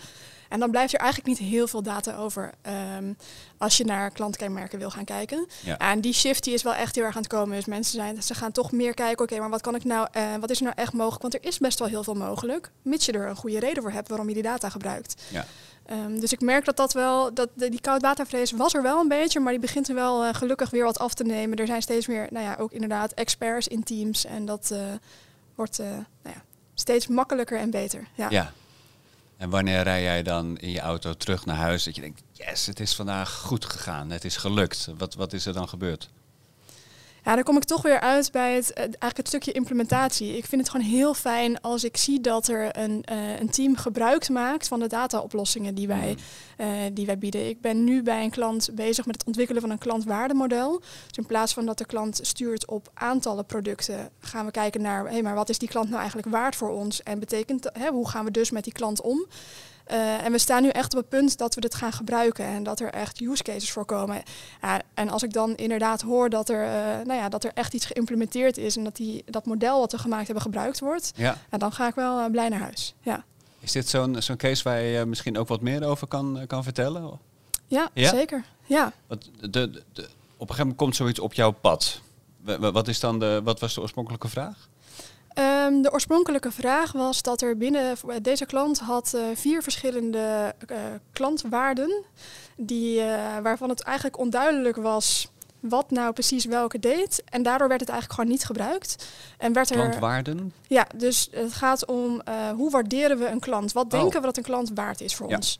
En dan blijft er eigenlijk niet heel veel data over um, als je naar klantkenmerken wil gaan kijken. Ja. En die shift die is wel echt heel erg aan het komen. Dus mensen zijn, ze gaan toch meer kijken, oké, maar wat kan ik nou, uh, wat is er nou echt mogelijk? Want er is best wel heel veel mogelijk, mits je er een goede reden voor hebt waarom je die data gebruikt. Ja. Um, dus ik merk dat dat wel, dat de, die koudwatervrees was er wel een beetje, maar die begint er wel uh, gelukkig weer wat af te nemen. Er zijn steeds meer, nou ja, ook inderdaad experts in teams en dat uh, wordt uh, nou ja, steeds makkelijker en beter. Ja. ja. En wanneer rij jij dan in je auto terug naar huis dat je denkt, yes, het is vandaag goed gegaan, het is gelukt. Wat, wat is er dan gebeurd? Ja, dan kom ik toch weer uit bij het, eigenlijk het stukje implementatie. Ik vind het gewoon heel fijn als ik zie dat er een, uh, een team gebruik maakt van de dataoplossingen die wij, uh, die wij bieden. Ik ben nu bij een klant bezig met het ontwikkelen van een klantwaardemodel. Dus in plaats van dat de klant stuurt op aantallen producten, gaan we kijken naar, hé, hey, maar wat is die klant nou eigenlijk waard voor ons? En betekent, hè, hoe gaan we dus met die klant om? Uh, en we staan nu echt op het punt dat we dit gaan gebruiken en dat er echt use cases voor komen. En als ik dan inderdaad hoor dat er, uh, nou ja, dat er echt iets geïmplementeerd is en dat die, dat model wat we gemaakt hebben gebruikt wordt, ja. dan ga ik wel blij naar huis. Ja. Is dit zo'n zo'n case waar je misschien ook wat meer over kan, kan vertellen? Ja, ja? zeker. Ja. Want de, de, de, op een gegeven moment komt zoiets op jouw pad. Wat, is dan de, wat was de oorspronkelijke vraag? Um, de oorspronkelijke vraag was dat er binnen deze klant had uh, vier verschillende uh, klantwaarden, die, uh, waarvan het eigenlijk onduidelijk was wat nou precies welke deed. En daardoor werd het eigenlijk gewoon niet gebruikt. En werd er, Klantwaarden? Ja, dus het gaat om hoe waarderen we een klant? Wat denken oh. we dat een klant waard is voor ja. ons?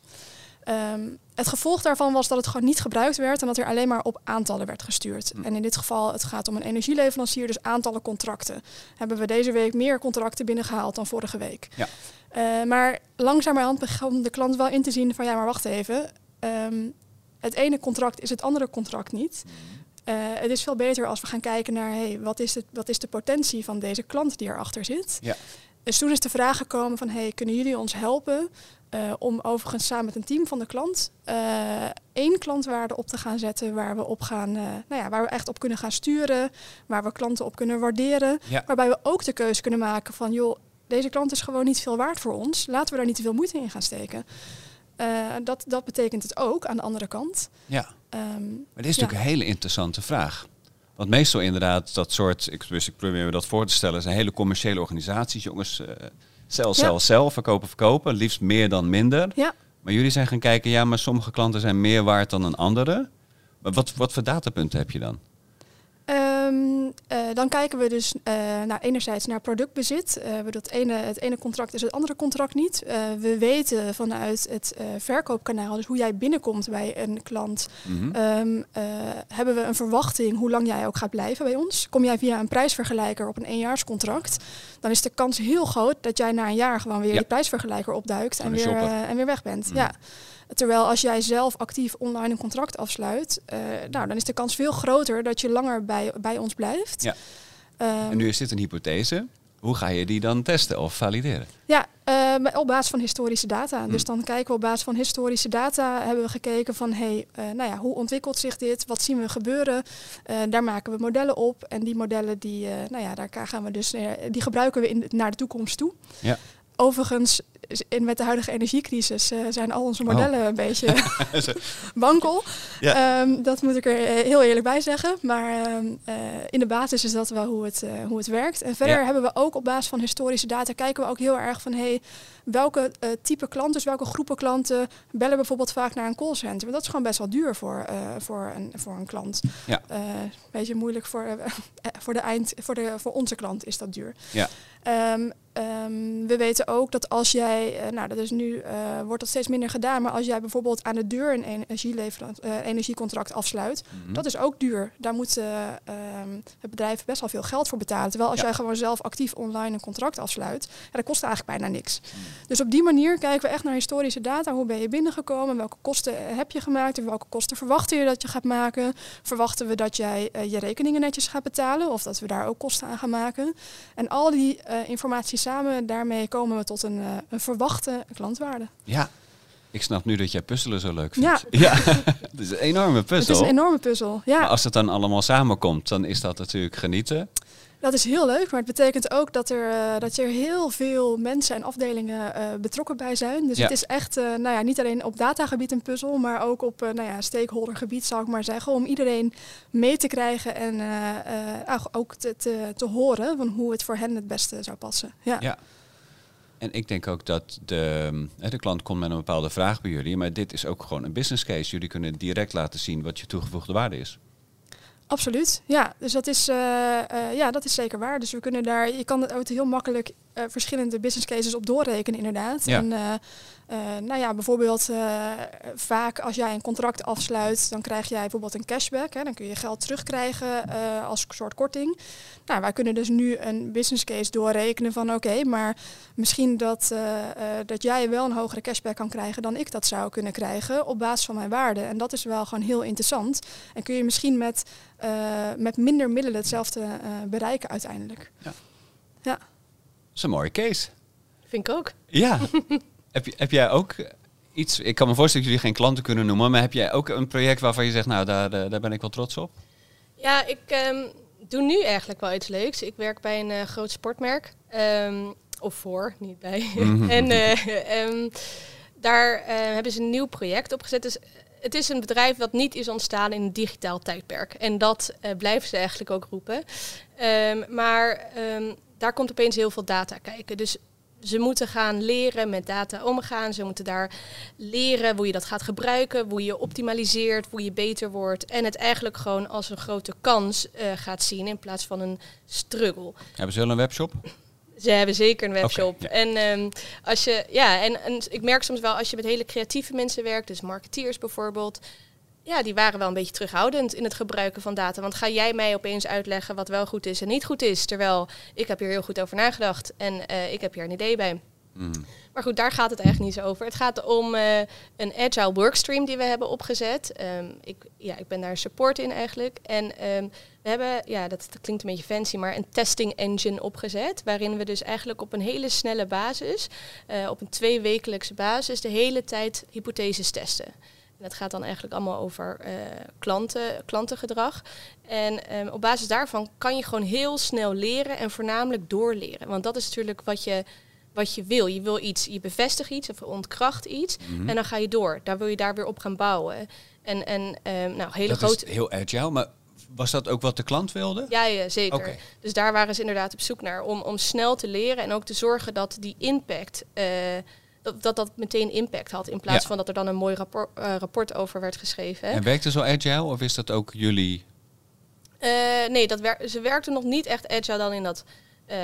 Um, het gevolg daarvan was dat het gewoon niet gebruikt werd en dat er alleen maar op aantallen werd gestuurd. Mm. En in dit geval, het gaat om een energieleverancier, dus aantallen contracten. Hebben we deze week meer contracten binnengehaald dan vorige week. Ja. Uh, maar langzamerhand begon de klant wel in te zien van ja, maar wacht even. Um, het ene contract is het andere contract niet. Uh, het is veel beter als we gaan kijken naar hey, wat, is het, wat is de potentie van deze klant die erachter zit. Ja. Dus toen is de vraag gekomen van hey, kunnen jullie ons helpen uh, om overigens samen met een team van de klant uh, één klantwaarde op te gaan zetten waar we op gaan, uh, nou ja, waar we echt op kunnen gaan sturen, waar we klanten op kunnen waarderen, ja. waarbij we ook de keuze kunnen maken van joh, deze klant is gewoon niet veel waard voor ons, laten we daar niet te veel moeite in gaan steken. dat, dat betekent het ook aan de andere kant. Ja. Um, maar dit is ja. natuurlijk een hele interessante vraag. Want meestal inderdaad, dat soort, ik, dus ik probeer me dat voor te stellen, zijn hele commerciële organisaties, jongens. Cel, cel, cel, verkopen, verkopen. Liefst meer dan minder. Ja. Maar jullie zijn gaan kijken, ja, maar sommige klanten zijn meer waard dan een andere. Maar wat, wat voor datapunten heb je dan? Um, uh, dan kijken we dus uh, nou, enerzijds naar productbezit. Uh, het, ene, het ene contract is het andere contract niet. we weten vanuit het verkoopkanaal, dus hoe jij binnenkomt bij een klant, mm -hmm. um, hebben we een verwachting hoe lang jij ook gaat blijven bij ons. Kom jij via een prijsvergelijker op een eenjaarscontract, dan is de kans heel groot dat jij na een jaar gewoon weer ja. die prijsvergelijker opduikt en weer, en weer weg bent. Mm. Ja. Terwijl als jij zelf actief online een contract afsluit, uh, nou, dan is de kans veel groter dat je langer bij, bij ons blijft. Ja. Um, en nu is dit een hypothese. Hoe ga je die dan testen of valideren? Ja, uh, op basis van historische data. Hmm. Dus dan kijken we op basis van historische data. Hebben we gekeken van, hey, uh, nou ja, hoe ontwikkelt zich dit? Wat zien we gebeuren? Uh, daar maken we modellen op. En die modellen, die, nou ja, daar gaan we dus, die gebruiken we in, naar de toekomst toe. Ja overigens in, met de huidige energiecrisis uh, zijn al onze modellen oh. een beetje wankel. Ja. Um, dat moet ik er eh, heel eerlijk bij zeggen. Maar uh, in de basis is dat wel hoe het, uh, hoe het werkt. En verder ja. hebben we ook op basis van historische data kijken we ook heel erg van hey, welke type klanten, dus welke groepen klanten bellen bijvoorbeeld vaak naar een callcenter. Want dat is gewoon best wel duur voor, voor, een, voor een klant. Ja. Een beetje moeilijk voor, voor, de eind, voor, de, voor onze klant is dat duur. Ja. Um, Um, we weten ook dat als jij, uh, nou dat is nu, uh, wordt dat steeds minder gedaan, maar als jij bijvoorbeeld aan de deur een energieleverant, uh, energiecontract afsluit, mm dat is ook duur. Daar moet um, het bedrijf best wel veel geld voor betalen. Terwijl als jij gewoon zelf actief online een contract afsluit, ja, dat kost eigenlijk bijna niks. Mm. Dus op die manier kijken we echt naar historische data. Hoe ben je binnengekomen? Welke kosten heb je gemaakt? En welke kosten verwachten je dat je gaat maken? Verwachten we dat jij je rekeningen netjes gaat betalen? Of dat we daar ook kosten aan gaan maken? En al die informatie samen daarmee komen we tot een, uh, een verwachte klantwaarde. Ja, ik snap nu dat jij puzzelen zo leuk vindt. Ja, ja. het is een enorme puzzel. Het is een enorme puzzel, ja. Maar als het dan allemaal samenkomt, dan is dat natuurlijk genieten. Dat is heel leuk, maar het betekent ook dat er, uh, dat er heel veel mensen en afdelingen uh, betrokken bij zijn. Dus het is echt uh, nou ja, niet alleen op datagebied een puzzel, maar ook op nou ja, stakeholdergebied zou ik maar zeggen. Om iedereen mee te krijgen en ook te, te, te, horen van hoe het voor hen het beste zou passen. Ja. ja. En ik denk ook dat de, de klant komt met een bepaalde vraag bij jullie, maar dit is ook gewoon een business case. Jullie kunnen direct laten zien wat je toegevoegde waarde is. Absoluut, ja. Dus dat is, uh, uh, ja, dat is zeker waar. Dus we kunnen daar, je kan het ook heel makkelijk uh, verschillende business cases op doorrekenen, inderdaad. Ja. En uh, nou ja, bijvoorbeeld vaak als jij een contract afsluit, dan krijg jij bijvoorbeeld een cashback. Hè, dan kun je geld terugkrijgen als soort korting. Nou, wij kunnen dus nu een business case doorrekenen van oké, maar misschien dat, dat jij wel een hogere cashback kan krijgen dan ik dat zou kunnen krijgen op basis van mijn waarde. En dat is wel gewoon heel interessant. En kun je misschien met, met minder middelen hetzelfde bereiken uiteindelijk. Ja. ja. Is een mooie case. Vind ik ook. Ja. heb, heb jij ook iets... Ik kan me voorstellen dat jullie geen klanten kunnen noemen, maar heb jij ook een project waarvan je zegt, nou, daar, eh, daar ben ik wel trots op? Ja, ik um, doe nu eigenlijk wel iets leuks. Ik werk bij een uh, groot sportmerk. Um, of voor, niet bij. Mhm. en uh, um, daar hebben ze een nieuw project opgezet. Dus het is een bedrijf dat niet is ontstaan in een digitaal tijdperk. En dat blijven ze eigenlijk ook roepen. maar daar komt opeens heel veel data kijken. Dus ze moeten gaan leren met data omgaan. Ze moeten daar leren hoe je dat gaat gebruiken, hoe je optimaliseert, hoe je beter wordt. En het eigenlijk gewoon als een grote kans uh, gaat zien in plaats van een struggle. Hebben ze wel een webshop? Ze hebben zeker een webshop. En um, als je, ja, en, en ik merk soms wel als je met hele creatieve mensen werkt, dus marketeers bijvoorbeeld, ja, die waren wel een beetje terughoudend in het gebruiken van data. Want ga jij mij opeens uitleggen wat wel goed is en niet goed is? Terwijl ik heb hier heel goed over nagedacht en uh, ik heb hier een idee bij. Mm. Maar goed, daar gaat het eigenlijk niet zo over. Het gaat om uh, een agile workstream die we hebben opgezet. Um, ik, ja, ik ben daar support in eigenlijk. En um, we hebben, ja, dat, dat, klinkt een beetje fancy, maar een testing engine opgezet. Waarin we dus eigenlijk op een hele snelle basis, uh, op een tweewekelijkse basis, de hele tijd hypotheses testen. En dat gaat dan eigenlijk allemaal over uh, klanten, klantengedrag. En um, op basis daarvan kan je gewoon heel snel leren en voornamelijk doorleren. Want dat is natuurlijk wat je, wat je wil. Je wil iets, je bevestigt iets of ontkracht iets. Mhm. En dan ga je door. Daar wil je daar weer op gaan bouwen. En, en um, nou, hele dat grote. Is heel agile, maar was dat ook wat de klant wilde? Ja, ja zeker. Dus daar waren ze inderdaad op zoek naar. Om, om snel te leren en ook te zorgen dat die impact. Uh, dat, dat dat meteen impact had. In plaats van dat er dan een mooi rapport, uh, rapport over werd geschreven. En werkte zo agile of is dat ook jullie? Uh, nee, dat wer ze werkten nog niet echt agile dan in dat uh,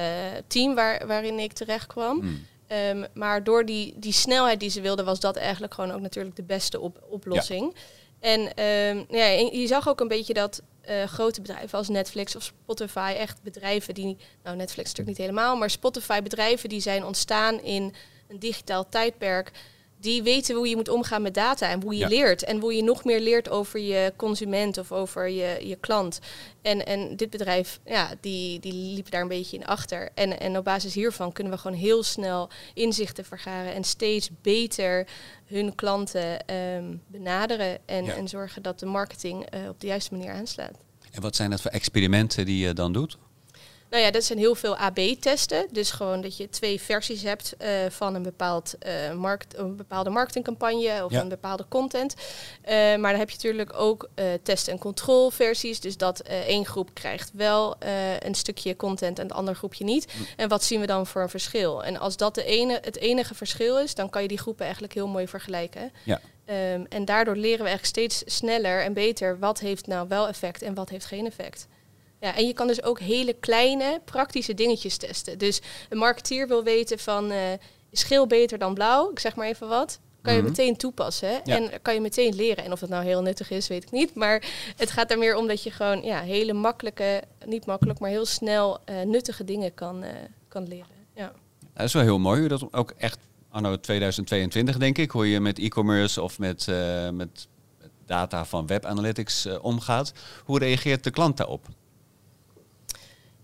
team waar, waarin ik terecht kwam. Hmm. Um, maar door die, die snelheid die ze wilden, was dat eigenlijk gewoon ook natuurlijk de beste op, oplossing. Ja. En um, ja, je zag ook een beetje dat uh, grote bedrijven als Netflix of Spotify, echt bedrijven die, nou Netflix natuurlijk niet helemaal, maar Spotify bedrijven die zijn ontstaan in een digitaal tijdperk, die weten hoe je moet omgaan met data en hoe je leert. En hoe je nog meer leert over je consument of over je, je klant. En, en dit bedrijf, ja, die, die liepen daar een beetje in achter. En, en op basis hiervan kunnen we gewoon heel snel inzichten vergaren en steeds beter hun klanten um, benaderen. En, en zorgen dat de marketing uh, op de juiste manier aanslaat. En wat zijn dat voor experimenten die je dan doet? Nou ja, dat zijn heel veel AB-testen. Dus gewoon dat je twee versies hebt uh, van een, bepaald, uh, markt, een bepaalde marketingcampagne of een bepaalde content. Uh, maar dan heb je natuurlijk ook test- en controlversies. Dus dat één groep krijgt wel een stukje content en de andere groepje niet. Hm. En wat zien we dan voor een verschil? En als dat de ene, het enige verschil is, dan kan je die groepen eigenlijk heel mooi vergelijken. Ja. Um, en daardoor leren we eigenlijk steeds sneller en beter wat heeft nou wel effect en wat heeft geen effect. Ja, en je kan dus ook hele kleine praktische dingetjes testen. Dus een marketeer wil weten van uh, is geel beter dan blauw, ik zeg maar even wat. Kan je mhm. meteen toepassen en kan je meteen leren. En of dat nou heel nuttig is, weet ik niet. Maar het gaat er meer om dat je gewoon ja, hele makkelijke, niet makkelijk, maar heel snel uh, nuttige dingen kan, uh, kan leren. Ja. Dat is wel heel mooi. Dat ook echt anno 2022, denk ik, hoe je met e-commerce of met, met data van web analytics omgaat. Hoe reageert de klant daarop?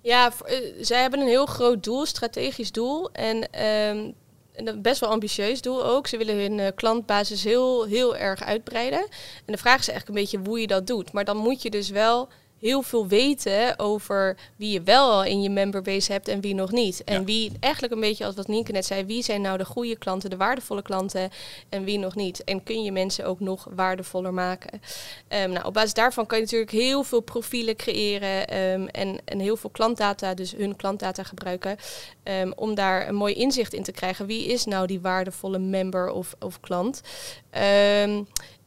Ja, uh, zij hebben een heel groot doel, strategisch doel. En um, een best wel ambitieus doel ook. Ze willen hun uh, klantbasis heel, heel erg uitbreiden. En de vraag is eigenlijk een beetje hoe je dat doet. Maar dan moet je dus wel heel veel weten over wie je wel al in je memberbase hebt en wie nog niet. En wie eigenlijk een beetje als wat Nienke net zei, wie zijn nou de goede klanten, de waardevolle klanten en wie nog niet. En kun je mensen ook nog waardevoller maken. Um, nou, op basis daarvan kan je natuurlijk heel veel profielen creëren um, en, en heel veel klantdata, dus hun klantdata gebruiken, um, om daar een mooi inzicht in te krijgen. Wie is nou die waardevolle member of, of klant?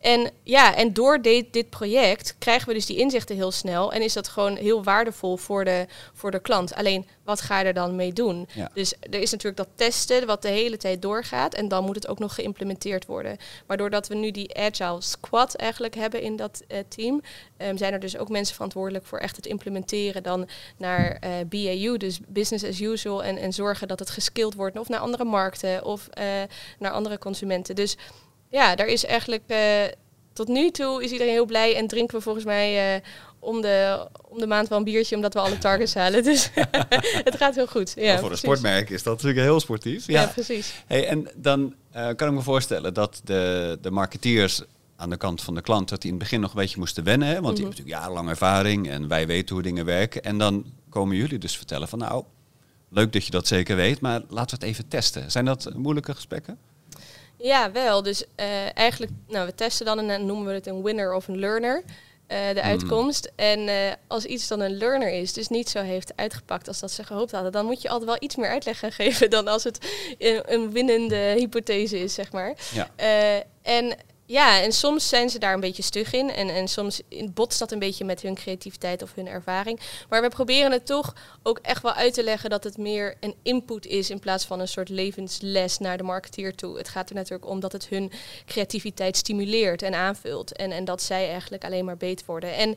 En ja, en door dit, dit project krijgen we dus die inzichten heel snel. En is dat gewoon heel waardevol voor de, voor de klant. Alleen, wat ga je er dan mee doen? Dus er is natuurlijk dat testen wat de hele tijd doorgaat. En dan moet het ook nog geïmplementeerd worden. Maar doordat we nu die Agile Squad eigenlijk hebben in dat uh, team... Um, zijn er dus ook mensen verantwoordelijk voor echt het implementeren dan naar uh, eh, BAU, dus business as usual. En, en zorgen dat het geskild wordt of naar andere markten of uh, naar andere consumenten. Dus ja, daar is eigenlijk uh, tot nu toe is iedereen heel blij en drinken we volgens mij uh, om, de, om de maand wel een biertje omdat we alle targets halen. Dus het gaat heel goed. Ja, voor een sportmerk is dat natuurlijk heel sportief. Ja, ja precies. Hey, en dan uh, kan ik me voorstellen dat de, de marketeers aan de kant van de klant, dat die in het begin nog een beetje moesten wennen. Hè? Want die hebben natuurlijk jarenlang ervaring en wij weten hoe dingen werken. En dan komen jullie dus vertellen van nou, leuk dat je dat zeker weet, maar laten we het even testen. Zijn dat moeilijke gesprekken? Ja, wel. Dus uh, eigenlijk, nou, we testen dan en dan noemen we het een winner of een learner. Uh, de hmm. uitkomst. En uh, als iets dan een learner is, dus niet zo heeft uitgepakt als dat ze gehoopt hadden, dan moet je altijd wel iets meer uitleg gaan geven dan als het een, een winnende hypothese is, zeg maar. Ja. en ja, en soms zijn ze daar een beetje stug in. En, en soms botst dat een beetje met hun creativiteit of hun ervaring. Maar we proberen het toch ook echt wel uit te leggen dat het meer een input is in plaats van een soort levensles naar de marketeer toe. Het gaat er natuurlijk om dat het hun creativiteit stimuleert en aanvult. En, en dat zij eigenlijk alleen maar beter worden. En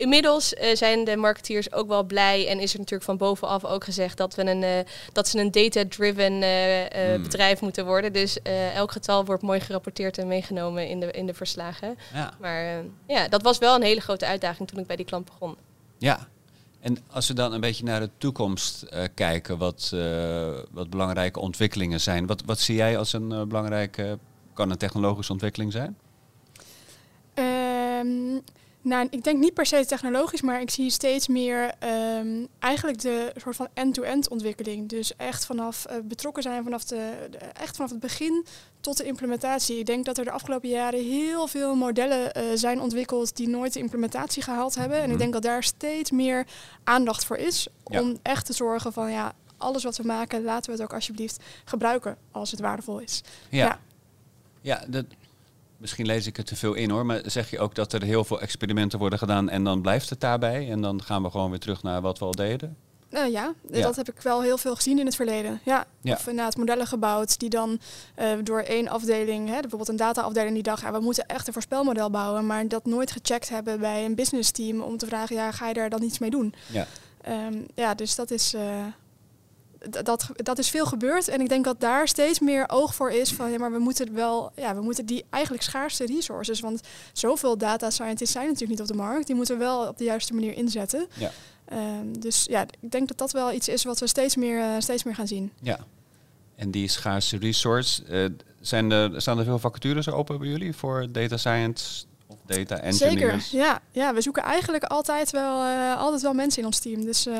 inmiddels uh, zijn de marketeers ook wel blij. En is er natuurlijk van bovenaf ook gezegd dat, we een, uh, dat ze een data-driven uh, mm. bedrijf moeten worden. Dus elk getal wordt mooi gerapporteerd en meegenomen in de, in de verslagen. Ja. Maar uh, ja, dat was wel een hele grote uitdaging toen ik bij die klant begon. Ja, en als we dan een beetje naar de toekomst uh, kijken, wat, uh, wat belangrijke ontwikkelingen zijn. Wat, wat zie jij als een belangrijke, kan een technologische ontwikkeling zijn? Um, nou, ik denk niet per se technologisch, maar ik zie steeds meer um, eigenlijk de soort van end-to-end ontwikkeling. Dus echt vanaf uh, betrokken zijn vanaf de, de, echt vanaf het begin tot de implementatie. Ik denk dat er de afgelopen jaren heel veel modellen uh, zijn ontwikkeld die nooit de implementatie gehaald hebben. En ik mhm. denk dat daar steeds meer aandacht voor is om echt te zorgen van ja, alles wat we maken, laten we het ook alsjeblieft gebruiken als het waardevol is. Ja, ja. ja dat, misschien lees ik het te veel in hoor, maar zeg je ook dat er heel veel experimenten worden gedaan en dan blijft het daarbij en dan gaan we gewoon weer terug naar wat we al deden? Uh, ja, dat heb ik wel heel veel gezien in het verleden. Ja. ja. Of inderdaad modellen gebouwd die dan uh, door één afdeling, hè, bijvoorbeeld een data-afdeling, die dacht, ja, we moeten echt een voorspelmodel bouwen, maar dat nooit gecheckt hebben bij een business team om te vragen, ja, ga je daar dan iets mee doen? Ja, um, ja dus dat is, uh, dat, dat is veel gebeurd. En ik denk dat daar steeds meer oog voor is van ja, maar we moeten wel, ja, we moeten die eigenlijk schaarste resources. Want zoveel data scientists zijn natuurlijk niet op de markt. Die moeten we wel op de juiste manier inzetten. Ja. Um, dus ja, ik denk dat dat wel iets is wat we steeds meer, uh, steeds meer gaan zien. Ja. En die schaarse resource, uh, zijn er, staan er veel vacatures open bij jullie voor data science of data engineers? Zeker, ja. ja. We zoeken eigenlijk altijd wel, uh, altijd wel mensen in ons team. Dus uh,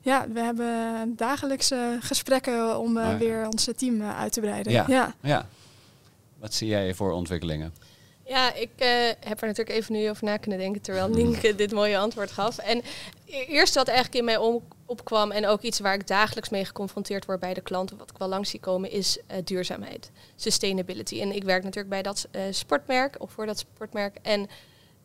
ja, we hebben dagelijkse gesprekken om uh, weer ons team uit te breiden. Ja. ja. ja. Wat zie jij voor ontwikkelingen? Ja, ik uh, heb er natuurlijk even nu over na kunnen denken terwijl Nienke dit mooie antwoord gaf. En e-, eerst wat eigenlijk in mij om, opkwam en ook iets waar ik dagelijks mee geconfronteerd word bij de klanten, wat ik wel langs zie komen, is uh, duurzaamheid, sustainability. En ik werk natuurlijk bij dat uh, sportmerk of voor dat sportmerk. En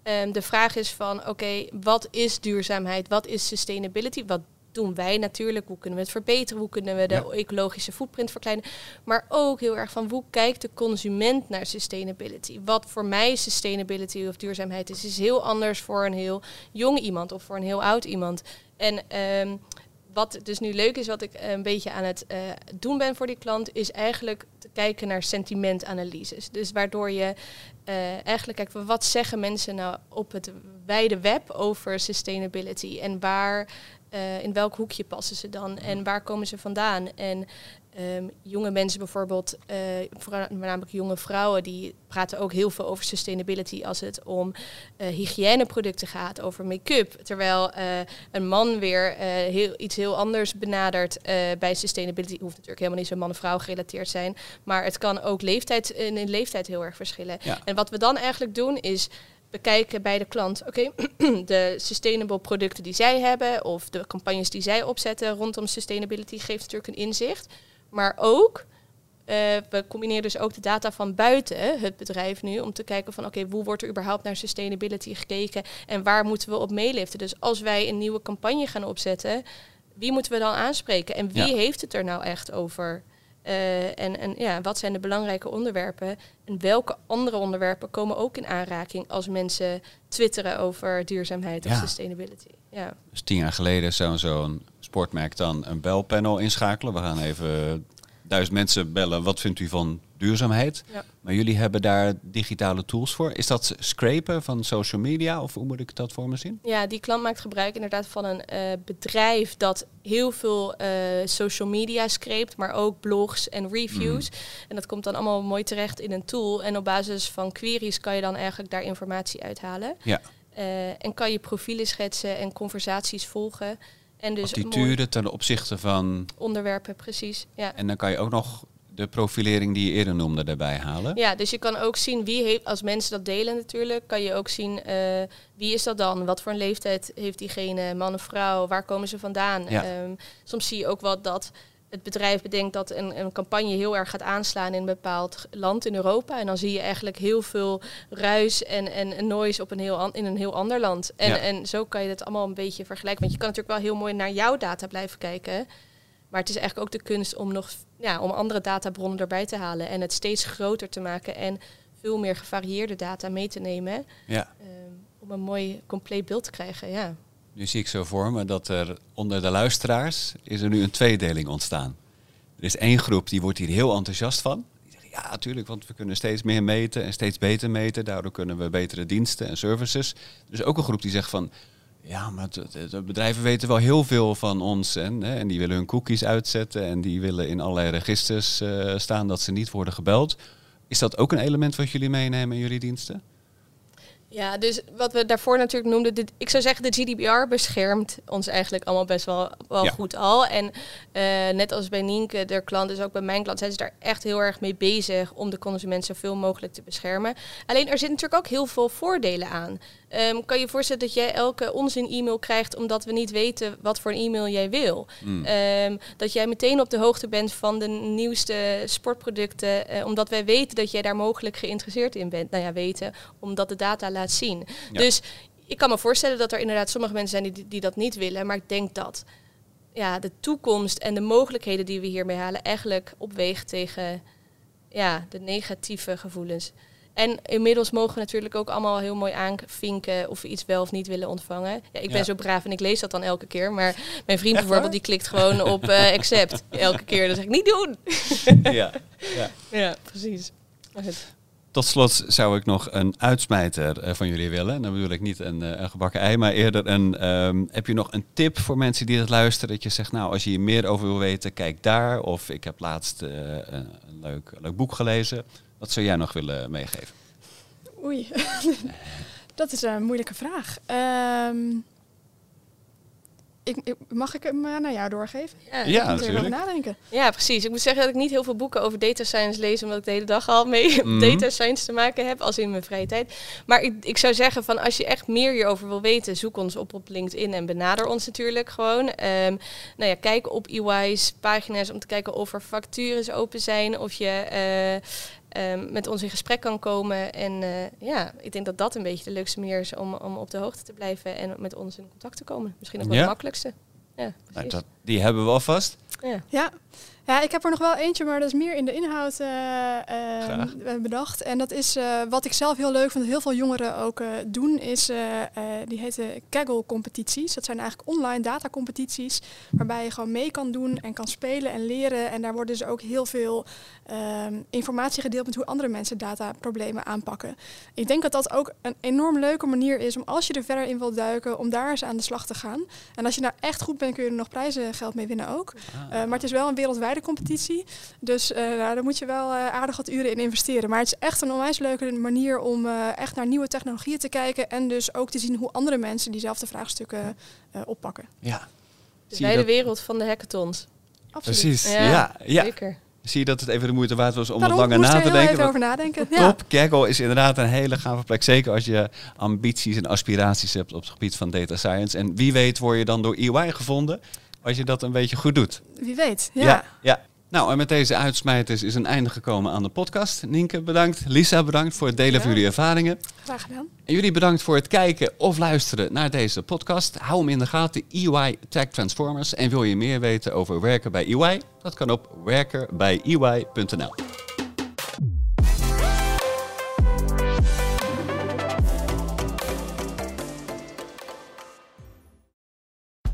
um, de vraag is van, oké, wat is duurzaamheid? Wat is sustainability? Wat doen wij natuurlijk? Hoe kunnen we het verbeteren? Hoe kunnen we de ja. ecologische footprint verkleinen? Maar ook heel erg van hoe kijkt de consument naar sustainability? Wat voor mij sustainability of duurzaamheid is, is heel anders voor een heel jong iemand of voor een heel oud iemand. En um, wat dus nu leuk is, wat ik een beetje aan het uh, doen ben voor die klant, is eigenlijk te kijken naar sentimentanalyses. Dus waardoor je uh, eigenlijk kijkt, wat zeggen mensen nou op het wijde web over sustainability en waar uh, in welk hoekje passen ze dan en waar komen ze vandaan? En um, jonge mensen bijvoorbeeld, uh, voornamelijk jonge vrouwen, die praten ook heel veel over sustainability als het om uh, hygiëneproducten gaat, over make-up. Terwijl een man weer heel, iets heel anders benadert bij sustainability. Het hoeft natuurlijk helemaal niet zo man-vrouw gerelateerd zijn, maar het kan ook leeftijd, in, in leeftijd heel erg verschillen. Ja. En wat we dan eigenlijk doen is bekijken bij de klant, oké, okay, de sustainable producten die zij hebben of de campagnes die zij opzetten rondom sustainability geeft natuurlijk een inzicht. Maar ook, uh, we combineren dus ook de data van buiten het bedrijf nu om te kijken van oké, okay, hoe wordt er überhaupt naar sustainability gekeken en waar moeten we op meeliften. Dus als wij een nieuwe campagne gaan opzetten, wie moeten we dan aanspreken en wie ja. heeft het er nou echt over? Uh, en, en ja, wat zijn de belangrijke onderwerpen? En welke andere onderwerpen komen ook in aanraking als mensen twitteren over duurzaamheid of ja. sustainability? Ja. Dus tien jaar geleden zou zo'n sportmerk dan een belpanel inschakelen. We gaan even duizend mensen bellen. Wat vindt u van duurzaamheid? Ja. Maar jullie hebben daar digitale tools voor. Is dat scrapen van social media of hoe moet ik dat voor me zien? Ja, die klant maakt gebruik inderdaad van een uh, bedrijf dat heel veel uh, social media scrapt, maar ook blogs en reviews. Mm. En dat komt dan allemaal mooi terecht in een tool. En op basis van queries kan je dan eigenlijk daar informatie uithalen. Ja. Uh, en kan je profielen schetsen en conversaties volgen. En dus Attitude ten opzichte van... Onderwerpen, precies. Ja. En dan kan je ook nog de profilering die je eerder noemde daarbij halen. Ja, dus je kan ook zien wie heeft, als mensen dat delen natuurlijk, kan je ook zien uh, wie is dat dan? Wat voor een leeftijd heeft diegene, man of vrouw? Waar komen ze vandaan? Ja. Um, soms zie je ook wat dat het bedrijf bedenkt dat een, een, campagne heel erg gaat aanslaan in een bepaald land in Europa. En dan zie je eigenlijk heel veel ruis en, en noise op een heel an, in een heel ander land. En, ja. en zo kan je het allemaal een beetje vergelijken. Want je kan natuurlijk wel heel mooi naar jouw data blijven kijken. Maar het is eigenlijk ook de kunst om nog ja, om andere databronnen erbij te halen en het steeds groter te maken en veel meer gevarieerde data mee te nemen. Ja. Um, om een mooi compleet beeld te krijgen. Ja. Nu zie ik zo voor me dat er onder de luisteraars is er nu een tweedeling ontstaan. Er is één groep die wordt hier heel enthousiast van. Die zeggen ja, natuurlijk, want we kunnen steeds meer meten en steeds beter meten. Daardoor kunnen we betere diensten en services. Er is ook een groep die zegt van ja, maar de, bedrijven weten wel heel veel van ons. En, hè, en die willen hun cookies uitzetten en die willen in allerlei registers uh, staan dat ze niet worden gebeld. Is dat ook een element wat jullie meenemen in jullie diensten? Ja, dus wat we daarvoor natuurlijk noemden, dit, ik zou zeggen de GDPR beschermt ons eigenlijk allemaal best wel, wel ja. goed al. En uh, net als bij Nienke, de klant, dus ook bij mijn klant, zijn ze daar echt heel erg mee bezig om de consument zoveel mogelijk te beschermen. Alleen er zitten natuurlijk ook heel veel voordelen aan. Um, kan je je voorstellen dat jij elke onzin e-mail krijgt omdat we niet weten wat voor een e-mail jij wil? Mm. Um, dat jij meteen op de hoogte bent van de nieuwste sportproducten, uh, omdat wij weten dat jij daar mogelijk geïnteresseerd in bent. Nou ja, weten, omdat de data laat zien. Ja. Dus ik kan me voorstellen dat er inderdaad sommige mensen zijn die, die dat niet willen, maar ik denk dat ja, de toekomst en de mogelijkheden die we hiermee halen eigenlijk opweegt tegen ja, de negatieve gevoelens. En inmiddels mogen we natuurlijk ook allemaal heel mooi aanvinken of we iets wel of niet willen ontvangen. Ja, ik ben ja. zo braaf en ik lees dat dan elke keer. Maar mijn vriend bijvoorbeeld, die klikt gewoon op uh, accept elke keer. Dan zeg ik niet doen. ja, ja. ja precies. Tot slot zou ik nog een uitsmijter uh, van jullie willen. Dan bedoel ik niet een, een gebakken ei, maar eerder een... Um, heb je nog een tip voor mensen die het luisteren? Dat je zegt, nou, als je hier meer over wil weten, kijk daar. Of ik heb laatst een leuk, leuk boek gelezen. Wat zou jij nog willen meegeven? Oei, dat is een moeilijke vraag. Um, ik, mag ik hem uh, naar jou doorgeven? Ja, ja moet nadenken. Ja, precies. Ik moet zeggen dat ik niet heel veel boeken over data science lees, omdat ik de hele dag al mee mm data science te maken heb, als in mijn vrije tijd. Maar ik, ik zou zeggen van als je echt meer hierover wil weten, zoek ons op op LinkedIn en benader ons natuurlijk gewoon. Um, nou ja, kijk op EY's pagina's om te kijken of er factures open zijn, of je uh, um, met ons in gesprek kan komen. En uh, ja, ik denk dat dat een beetje de leukste manier is om, om op de hoogte te blijven en met ons in contact te komen. Misschien ook wel ja. het makkelijkste. Ja, nou, dat, die hebben we alvast. Ja. ja. Ja, ik heb er nog wel eentje, maar dat is meer in de inhoud uh, bedacht. En dat is uh, wat ik zelf heel leuk vind, dat heel veel jongeren ook doen, is die heten Kaggle-competities. Dat zijn eigenlijk online datacompetities, waarbij je gewoon mee kan doen en kan spelen en leren. En daar worden dus ook heel veel ehm, informatie gedeeld met hoe andere mensen dataproblemen aanpakken. Ik denk dat dat ook een enorm leuke manier is om als je er verder in wilt duiken, om daar eens aan de slag te gaan. En als je nou echt goed bent, kun je er nog prijzengeld mee winnen ook. Ah. maar het is wel een wereldwijd de competitie. Dus uh, nou, daar moet je wel uh, aardig wat uren in investeren. Maar het is echt een onwijs leuke manier om uh, echt naar nieuwe technologieën te kijken. En dus ook te zien hoe andere mensen diezelfde vraagstukken oppakken. Ja. Dus de wereld van de hackathons. Absoluut. Precies, ja, ja, ja. Zeker. Zie je dat het even de moeite waard was om wat langer na te denken? Even over nadenken. Ja. Top, Kaggle is inderdaad een hele gave plek. Zeker als je ambities en aspiraties hebt op het gebied van data science. En wie weet word je dan door EY gevonden als je dat een beetje goed doet. Wie weet, ja. ja, Nou, en met deze uitsmijters is een einde gekomen aan de podcast. Nienke, bedankt. Lisa, bedankt voor het delen van jullie ervaringen. Graag gedaan. En jullie bedankt voor het kijken of luisteren naar deze podcast. Hou hem in de gaten, EY Tech Transformers. En wil je meer weten over werken bij EY? Dat kan op werkenbijey.nl.